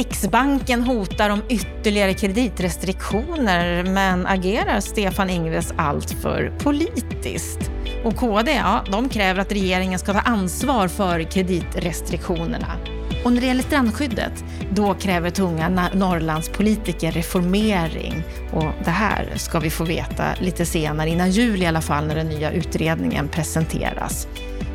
Riksbanken hotar om ytterligare kreditrestriktioner men agerar Stefan Ingves alltför politiskt? Och KD, ja, de kräver att regeringen ska ta ansvar för kreditrestriktionerna. Och när det gäller strandskyddet, då kräver tunga Norrlandspolitiker reformering. Och det här ska vi få veta lite senare, innan jul i alla fall, när den nya utredningen presenteras.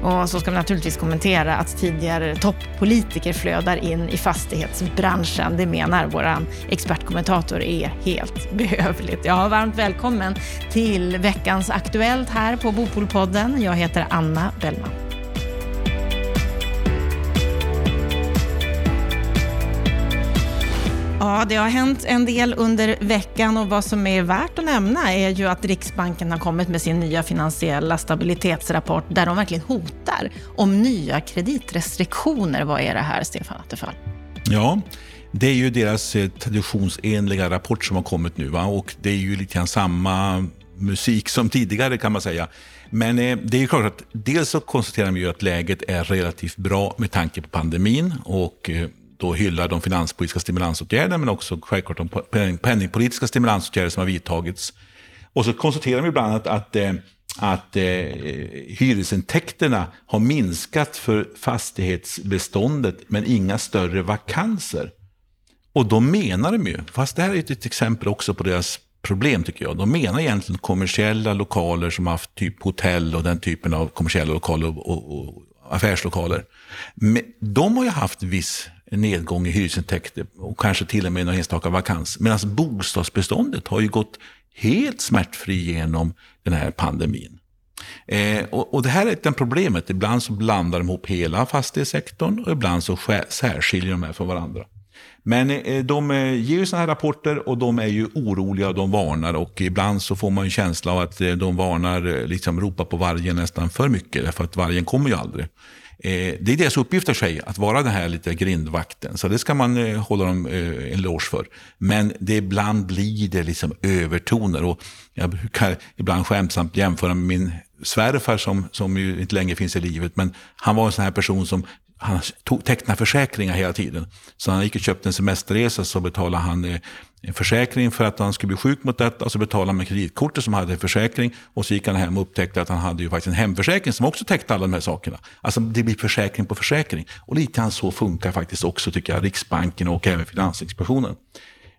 Och så ska vi naturligtvis kommentera att tidigare toppolitiker flödar in i fastighetsbranschen. Det menar vår expertkommentator är helt behövligt. Ja, varmt välkommen till veckans Aktuellt här på Bopolpodden. Jag heter Anna Bellman. Ja, det har hänt en del under veckan och vad som är värt att nämna är ju att Riksbanken har kommit med sin nya finansiella stabilitetsrapport där de verkligen hotar om nya kreditrestriktioner. Vad är det här, Stefan Attefall? Ja, det är ju deras eh, traditionsenliga rapport som har kommit nu va? och det är ju lite grann samma musik som tidigare kan man säga. Men eh, det är ju klart att dels så konstaterar de ju att läget är relativt bra med tanke på pandemin och eh, då hyllar de finanspolitiska stimulansåtgärderna men också självklart de penningpolitiska stimulansåtgärder som har vidtagits. Och så konstaterar de ibland att, att, eh, att eh, hyresintäkterna har minskat för fastighetsbeståndet men inga större vakanser. Och då menar de ju, fast det här är ett exempel också på deras problem tycker jag. De menar egentligen kommersiella lokaler som haft typ hotell och den typen av kommersiella lokaler och, och, och affärslokaler. Men de har ju haft viss nedgång i hyresintäkter och kanske till och med någon enstaka vakans. Medan bostadsbeståndet har ju gått helt smärtfri genom den här pandemin. Eh, och, och, det här är ett problemet. Ibland så blandar de ihop hela fastighetssektorn och ibland så särskiljer de här från varandra. Men eh, de eh, ger ju sådana här rapporter och de är ju oroliga och de varnar och ibland så får man en känsla av att eh, de varnar, liksom ropar på vargen nästan för mycket därför att vargen kommer ju aldrig. Det är deras uppgift i sig, att vara den här lite grindvakten. Så det ska man hålla dem en eloge för. Men det, ibland blir det liksom övertoner. Och jag brukar ibland skämtsamt jämföra med min svärfar som, som ju inte längre finns i livet. Men han var en sån här person som han tecknade försäkringar hela tiden. Så när han gick och köpte en semesterresa så betalade han eh, en försäkring för att han skulle bli sjuk mot detta. Och så betalade han med kreditkortet som hade försäkring. Och så gick han hem och upptäckte att han hade ju faktiskt en hemförsäkring som också täckte alla de här sakerna. Alltså det blir försäkring på försäkring. Och lite grann så funkar faktiskt också tycker jag Riksbanken och även Finansinspektionen.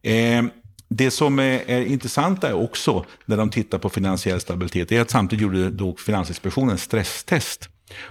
Eh, det som är, är intressant är också när de tittar på finansiell stabilitet är att samtidigt gjorde då Finansinspektionen stresstest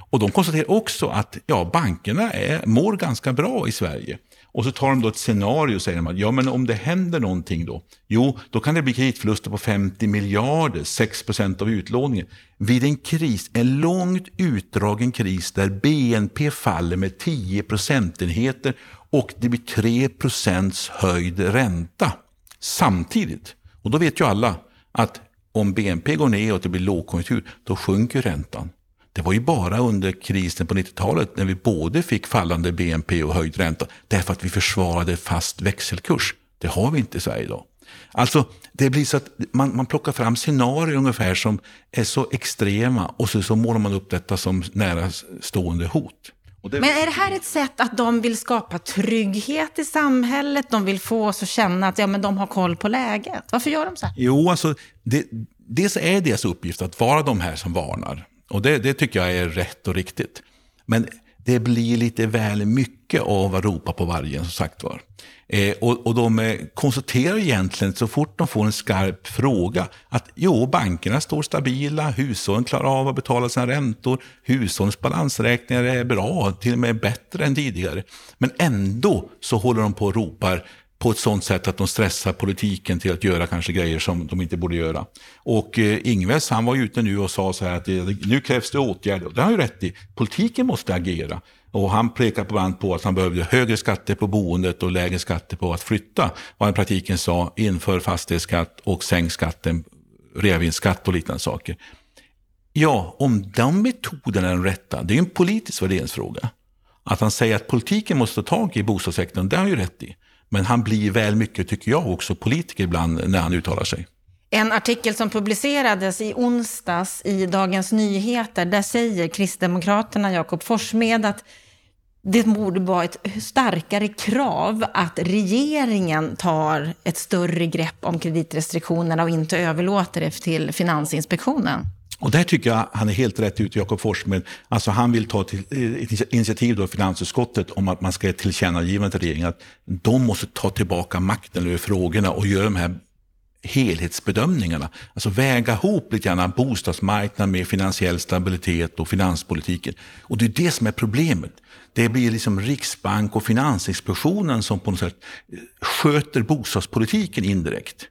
och de konstaterar också att ja, bankerna är, mår ganska bra i Sverige. Och så tar de då ett scenario och säger de att ja, men om det händer någonting då? Jo, då kan det bli kreditförluster på 50 miljarder, 6 procent av utlåningen. Vid en kris, en långt utdragen kris där BNP faller med 10 procentenheter och det blir 3 procents höjd ränta samtidigt. Och då vet ju alla att om BNP går ner och det blir lågkonjunktur, då sjunker räntan. Det var ju bara under krisen på 90-talet när vi både fick fallande BNP och höjd ränta därför att vi försvarade fast växelkurs. Det har vi inte i Sverige idag. Alltså, det blir så att man, man plockar fram scenarier ungefär som är så extrema och så, så målar man upp detta som nära stående hot. Men är det här ett sätt att de vill skapa trygghet i samhället? De vill få oss att känna att ja, men de har koll på läget. Varför gör de så här? Jo, alltså, det, dels är deras uppgift att vara de här som varnar. Och det, det tycker jag är rätt och riktigt. Men det blir lite väl mycket av att ropa på vargen, som sagt var. Eh, och, och de eh, konstaterar egentligen så fort de får en skarp fråga att jo, bankerna står stabila, hushållen klarar av att betala sina räntor, hushållens balansräkningar är bra, till och med bättre än tidigare. Men ändå så håller de på och ropar på ett sånt sätt att de stressar politiken till att göra kanske grejer som de inte borde göra. Och eh, Ingves han var ute nu och sa så här att det, nu krävs det åtgärder. Det har han ju rätt i. Politiken måste agera. Och han pekade på annat på att han behövde högre skatter på boendet och lägre skatter på att flytta. Vad han i praktiken sa, inför fastighetsskatt och sänk skatten, reavinstskatt och liknande saker. Ja, om de metoderna är de rätta, det är en politisk värderingsfråga. Att han säger att politiken måste ta tag i bostadssektorn, det har han ju rätt i. Men han blir väl mycket, tycker jag, också politiker ibland när han uttalar sig. En artikel som publicerades i onsdags i Dagens Nyheter, där säger Kristdemokraterna Jakob Forssmed att det borde vara ett starkare krav att regeringen tar ett större grepp om kreditrestriktionerna och inte överlåter det till Finansinspektionen. Och där tycker jag han är helt rätt ute, Jakob Forssmed. Alltså han vill ta till, eh, ett initiativ i finansutskottet om att man ska ett tillkännagivande till regeringen att de måste ta tillbaka makten över frågorna och göra de här helhetsbedömningarna. Alltså väga ihop lite grann bostadsmarknaden med finansiell stabilitet och finanspolitiken. Och det är det som är problemet. Det blir liksom Riksbank och Finansinspektionen som på något sätt eh, sköter bostadspolitiken indirekt.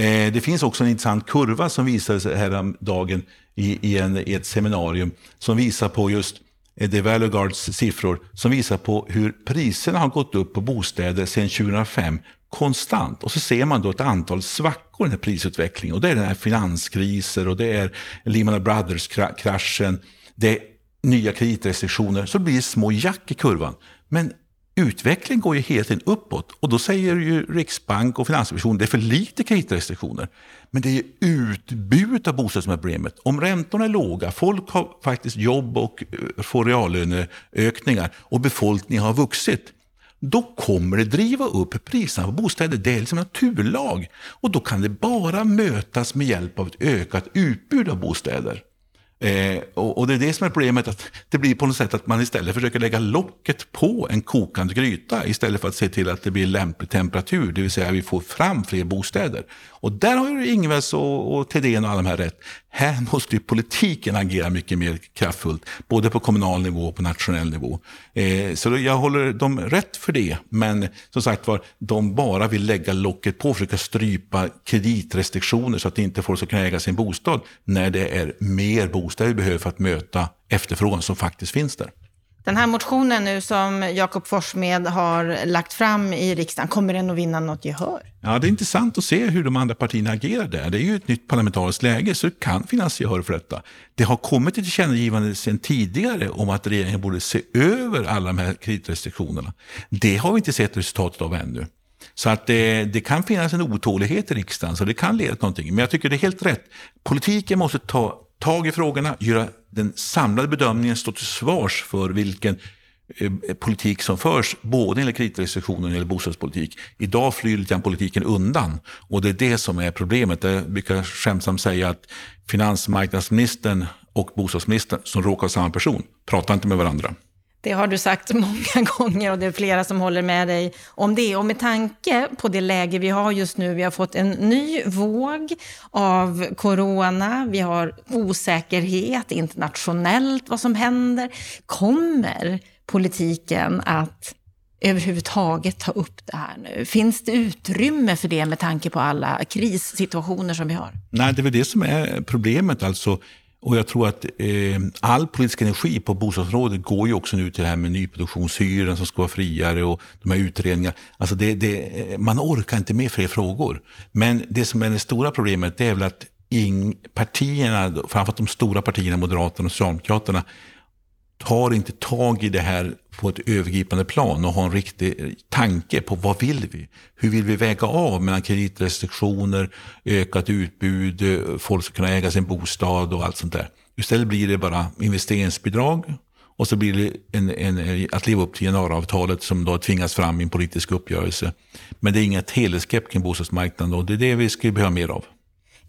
Eh, det finns också en intressant kurva som visades häromdagen i, i, en, i ett seminarium som visar på just eh, det Valueguards siffror som visar på hur priserna har gått upp på bostäder sedan 2005 konstant. Och så ser man då ett antal svackor i den här prisutvecklingen. Och det är den här finanskriser och det är Lehman Brothers-kraschen. Det är nya kreditrestriktioner. Så det blir små jack i kurvan. Men utvecklingen går ju hela tiden uppåt. Och då säger ju Riksbank och Finansinspektionen det är för lite kreditrestriktioner. Men det är ju utbudet av bostäder som är problemet. Om räntorna är låga, folk har faktiskt jobb och eh, får reallöneökningar och befolkningen har vuxit då kommer det driva upp priserna på bostäder. Det är liksom en naturlag. Och då kan det bara mötas med hjälp av ett ökat utbud av bostäder. Eh, och, och, det är det som är problemet, att det blir på något sätt att man istället försöker lägga locket på en kokande gryta istället för att se till att det blir lämplig temperatur, det vill säga att vi får fram fler bostäder. Och där har ju Ingves och, och Thedéen och alla de här rätt. Här måste ju politiken agera mycket mer kraftfullt, både på kommunal nivå och på nationell nivå. Eh, så jag håller dem rätt för det, men som sagt var, de bara vill lägga locket på och försöka strypa kreditrestriktioner så att inte folk ska kunna äga sin bostad när det är mer bostäder vi behöver för att möta efterfrågan som faktiskt finns där. Den här motionen nu som Jakob Forssmed har lagt fram i riksdagen, kommer den att vinna något gehör? Ja, det är intressant att se hur de andra partierna agerar där. Det är ju ett nytt parlamentariskt läge, så det kan finnas gehör för detta. Det har kommit ett tillkännagivande sedan tidigare om att regeringen borde se över alla de här kreditrestriktionerna. Det har vi inte sett resultatet av ännu. Så att det, det, kan finnas en otålighet i riksdagen, så det kan leda till någonting. Men jag tycker det är helt rätt. Politiken måste ta tag i frågorna, göra den samlade bedömningen, stå till svars för vilken eh, politik som förs, både enligt kreditrestriktioner och bostadspolitik. Idag flyr lite politiken undan och det är det som är problemet. Eh, Jag brukar skämtsamt säga att finansmarknadsministern och bostadsministern, som råkar vara samma person, pratar inte med varandra. Det har du sagt många gånger och det är flera som håller med dig om det. Och med tanke på det läge vi har just nu, vi har fått en ny våg av corona, vi har osäkerhet internationellt vad som händer. Kommer politiken att överhuvudtaget ta upp det här nu? Finns det utrymme för det med tanke på alla krissituationer som vi har? Nej, det är väl det som är problemet. Alltså, och jag tror att eh, all politisk energi på bostadsområdet går ju också nu till det här med nyproduktionshyran som ska vara friare och de här utredningarna. Alltså det, det, eh, man orkar inte med fler frågor. Men det som är det stora problemet det är väl att ing, partierna, framförallt de stora partierna, Moderaterna och Socialdemokraterna, tar inte tag i det här på ett övergripande plan och ha en riktig tanke på vad vill vi? Hur vill vi väga av mellan kreditrestriktioner, ökat utbud, folk ska kunna äga sin bostad och allt sånt där. Istället blir det bara investeringsbidrag och så blir det en, en, att leva upp till januariavtalet som då tvingas fram i en politisk uppgörelse. Men det är inget helhetsgrepp kring bostadsmarknaden och det är det vi skulle behöva mer av.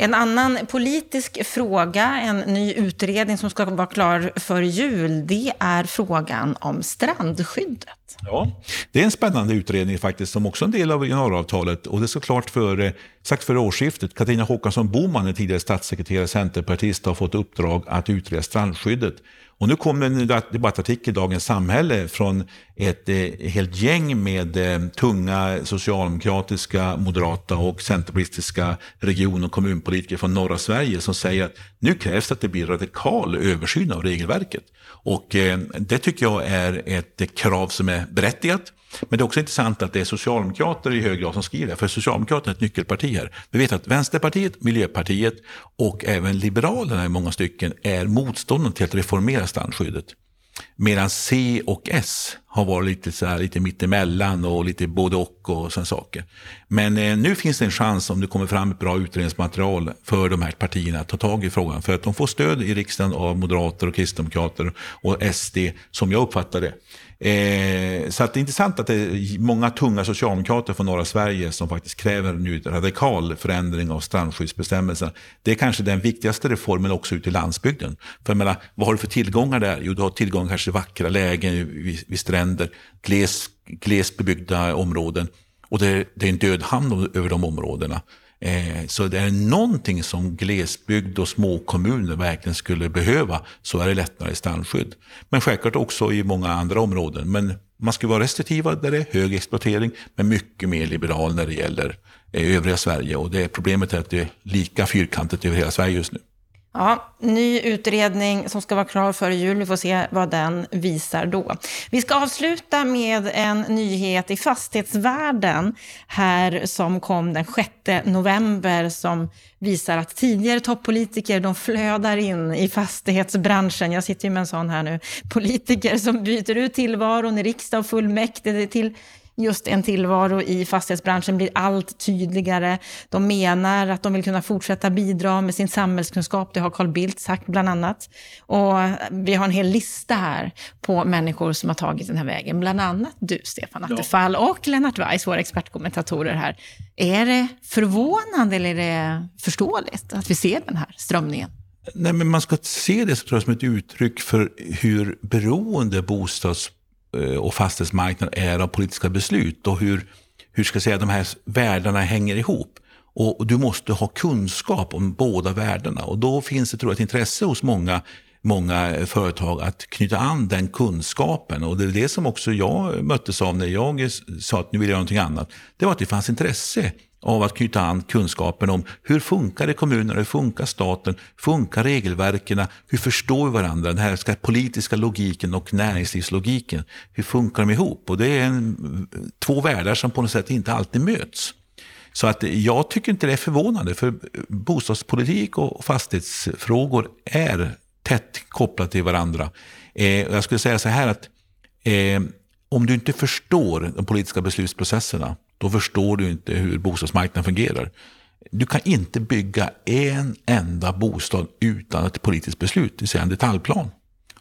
En annan politisk fråga, en ny utredning som ska vara klar för jul, det är frågan om strandskyddet. Ja, det är en spännande utredning faktiskt som också är en del av januariavtalet och det ska klart för, eh, sagt före årsskiftet. Katarina Håkansson Boman, en tidigare statssekreterare, centerpartist, har fått uppdrag att utreda strandskyddet. Och nu kom en debattartikel i Dagens Samhälle från ett eh, helt gäng med eh, tunga socialdemokratiska, moderata och centerpartistiska region och kommunpolitiker från norra Sverige som säger att nu krävs det att det blir radikal översyn av regelverket. Och eh, det tycker jag är ett eh, krav som är berättigat. Men det är också intressant att det är socialdemokrater i hög grad som skriver det, för Socialdemokraterna är ett nyckelparti här. Vi vet att Vänsterpartiet, Miljöpartiet och även Liberalerna i många stycken är motståndare till att reformera strandskyddet. Medan C och S har varit lite, så här, lite mittemellan och lite både och och sådana saker. Men eh, nu finns det en chans om det kommer fram ett bra utredningsmaterial för de här partierna att ta tag i frågan. För att de får stöd i riksdagen av moderater och kristdemokrater och SD som jag uppfattar det. Eh, så att det är intressant att det är många tunga socialdemokrater från norra Sverige som faktiskt kräver nu radikal förändring av strandskyddsbestämmelserna. Det är kanske den viktigaste reformen också ute i landsbygden. För jag menar, vad har du för tillgångar där? Jo, du har tillgång kanske till vackra lägen vid, vid stränder, gles, glest bebyggda områden. Och det, det är en död hand över de områdena. Eh, så det är någonting som glesbygd och småkommuner verkligen skulle behöva så är det lättare strandskydd. Men självklart också i många andra områden. Men man ska vara restriktiva där det är hög exploatering men mycket mer liberal när det gäller eh, övriga Sverige. Och det problemet är att det är lika fyrkantigt över hela Sverige just nu. Ja, ny utredning som ska vara klar före jul. Vi får se vad den visar då. Vi ska avsluta med en nyhet i fastighetsvärlden här som kom den 6 november som visar att tidigare toppolitiker de flödar in i fastighetsbranschen. Jag sitter ju med en sån här nu. Politiker som byter ut tillvaron i riksdag och fullmäktige till just en tillvaro i fastighetsbranschen blir allt tydligare. De menar att de vill kunna fortsätta bidra med sin samhällskunskap, det har Carl Bildt sagt bland annat. Och vi har en hel lista här på människor som har tagit den här vägen, bland annat du, Stefan Attefall, ja. och Lennart Weiss, våra expertkommentatorer här. Är det förvånande eller är det förståeligt att vi ser den här strömningen? Nej, men man ska se det tror jag, som ett uttryck för hur beroende bostads Eh, och fastighetsmarknad är av politiska beslut och hur, hur ska jag säga, de här värdena hänger ihop. Och, du måste ha kunskap om båda värdena och då finns det tror jag, ett intresse hos många många eh, företag att knyta an den kunskapen. Och det är det som också jag möttes av när jag sa att nu vill jag göra någonting annat. Det var att det fanns intresse av att knyta an kunskapen om hur funkar det kommunerna, hur funkar staten, funkar regelverken, hur förstår vi varandra, den här politiska logiken och näringslivslogiken, hur funkar de ihop? Och det är en, två världar som på något sätt inte alltid möts. Så att jag tycker inte det är förvånande, för bostadspolitik och fastighetsfrågor är tätt kopplade till varandra. Eh, jag skulle säga så här att eh, om du inte förstår de politiska beslutsprocesserna då förstår du inte hur bostadsmarknaden fungerar. Du kan inte bygga en enda bostad utan ett politiskt beslut, det vill säga en detaljplan.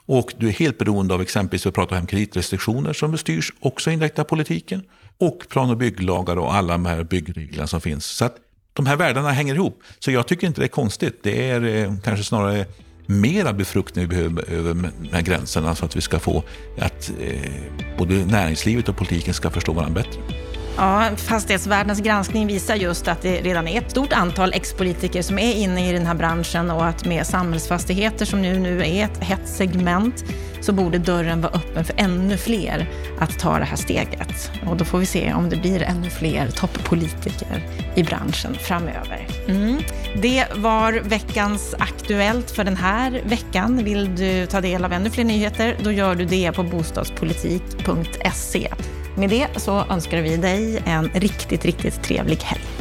Och du är helt beroende av exempelvis, vi pratar om kreditrestriktioner som styrs också indirekt av politiken. Och plan och bygglagar och alla de här byggreglerna som finns. Så att de här värdena hänger ihop. Så jag tycker inte det är konstigt. Det är eh, kanske snarare mera befruktning vi behöver över de här gränserna så att vi ska få att eh, både näringslivet och politiken ska förstå varandra bättre. Ja, fastighetsvärldens granskning visar just att det redan är ett stort antal ex-politiker som är inne i den här branschen och att med samhällsfastigheter som nu, nu är ett hett segment så borde dörren vara öppen för ännu fler att ta det här steget. Och då får vi se om det blir ännu fler toppolitiker i branschen framöver. Mm. Det var veckans Aktuellt för den här veckan. Vill du ta del av ännu fler nyheter, då gör du det på bostadspolitik.se. Med det så önskar vi dig en riktigt, riktigt trevlig helg.